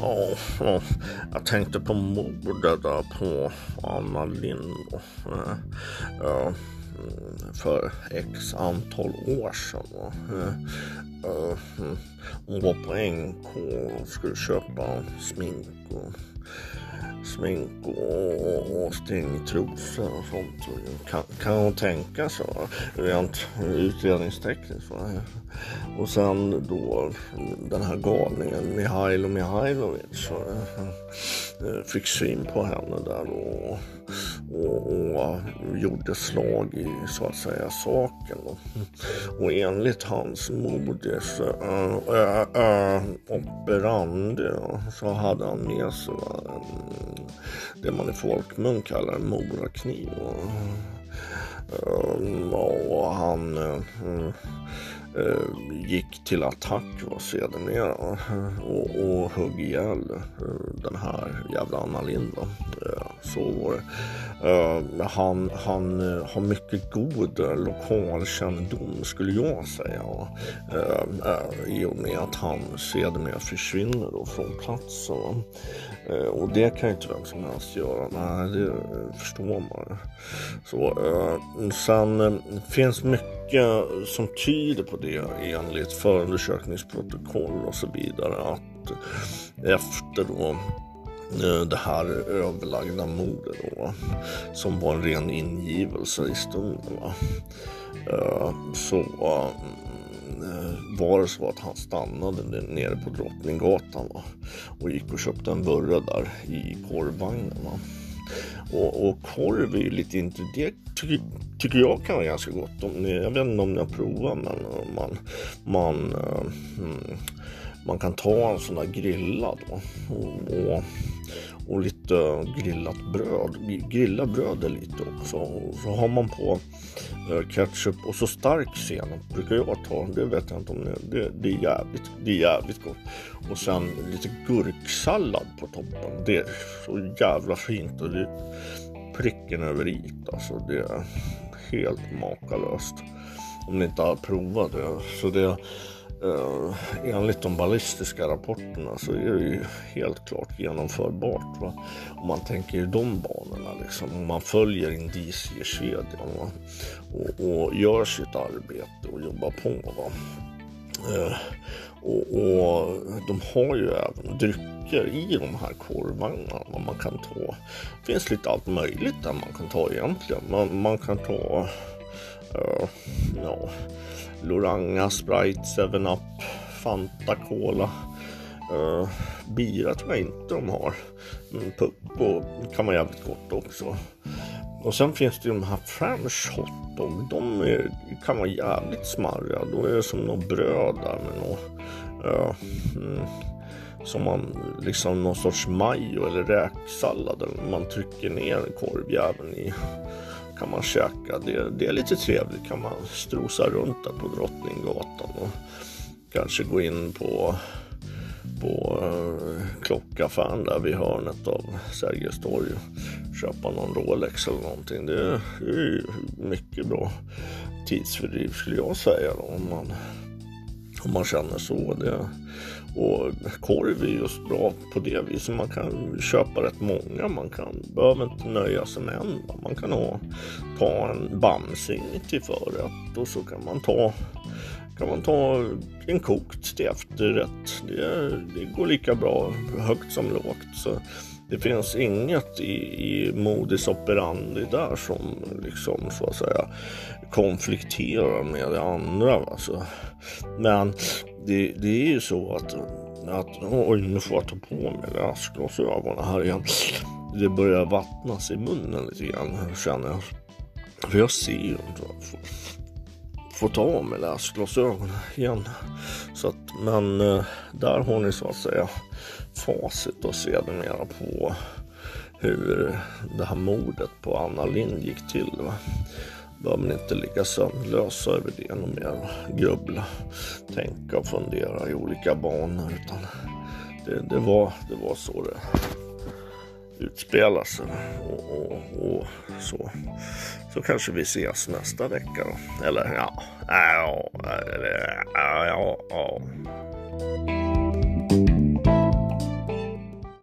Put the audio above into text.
Ja, jag tänkte på mordet där på Anna Lindh. Eh. ja, för x antal år sedan. va. Eh, eh, hon var på NK och skulle köpa smink och smink och, och stringtrosor och sånt. Kan, kan hon tänka sig rent utredningstekniskt. Va? Och sen då den här galningen Mihailo Mihailovic eh, fick syn på henne där och, och, och gjorde slag i så att säga saken. Och enligt hans modus äh, äh, äh, operandi så hade han med sig det man i folkmun kallar en morakniv. Och, ehm, och han gick till attack var sedermera och, och högg ihjäl den här jävla Anna Lindh. Så var det. Uh, Han, han uh, har mycket god uh, lokalkännedom skulle jag säga. Uh, I och med att han sedermera försvinner då från platsen. Och det kan ju inte vem som helst göra. Nej, det förstår man. Så, sen finns mycket som tyder på det enligt förundersökningsprotokoll och så vidare. Att efter då Eh, det här överlagda mordet då, som var en ren ingivelse i stunden. Va, eh, så mm, eh, var det så att han stannade nere på Drottninggatan va, och gick och köpte en burra där i korvvagnen. Va. Och, och korv är ju lite inte det tycker, tycker jag kan vara ganska gott. Om ni, jag vet inte om ni har provat men man, man, mm, man kan ta en sån där grillad och, och, och lite grillat bröd. Grilla brödet lite också. Och så har man på eh, ketchup och så stark senap brukar jag ta. Det vet jag inte om ni, det, det är jävligt, det är jävligt gott. Och sen lite gurksallad på toppen. Det är så jävla fint och det är pricken över i alltså. Det är helt makalöst. Om ni inte har provat det. Så det Eh, enligt de ballistiska rapporterna så är det ju helt klart genomförbart. Va? Om man tänker i de banorna liksom. Om man följer indiciekedjan va? och, och gör sitt arbete och jobbar på. Va? Eh, och, och de har ju även drycker i de här korvvagnarna vad man kan ta. Det finns lite allt möjligt där man kan ta egentligen. Man, man kan ta ja, Loranga, Sprite, 7-Up, Fanta, Cola. Uh, bira tror jag inte de har. Men och kan vara jävligt gott också. Och sen finns det ju de här French hotdog. De är, kan vara jävligt smarriga. Då är det som något bröd där med något. Uh, mm, som man liksom någon sorts majo eller räksallad. Man trycker ner korvjäveln i. Kan man käka. Det, det är lite trevligt. Kan man strosa runt där på Drottninggatan. Och kanske gå in på på eh, klockaffären där vid hörnet av Sergels torg och köpa någon Rolex eller någonting. Det är ju mycket bra tidsfördriv skulle jag säga då, om man, om man känner så. Det, och korv är just bra på det viset. Man kan köpa rätt många. Man kan, behöver inte nöja sig med en. Man kan ha, ta en bamsing till förrätt och så kan man ta kan man ta en kokt till efterrätt. Det, det går lika bra högt som lågt. Så det finns inget i, i modus operandi där som liksom så att säga konflikterar med det andra. Alltså. Men det, det är ju så att, att oj nu får jag ta på mig läsglasögonen här igen. Det börjar vattnas i munnen lite grann känner jag. För jag ser ju inte få ta av mig läsglasögonen igen. Så att, men eh, där har ni så att säga facit och sedermera på hur det här mordet på Anna Lind gick till. Va? Behöver ni inte ligga sömnlösa över det och mer. Grubbla, tänka och fundera i olika banor. Utan det, det, var, det var så det utspelas och, och, och, så. Så kanske vi ses nästa vecka då. Eller ja, ja, ja, ja, ja.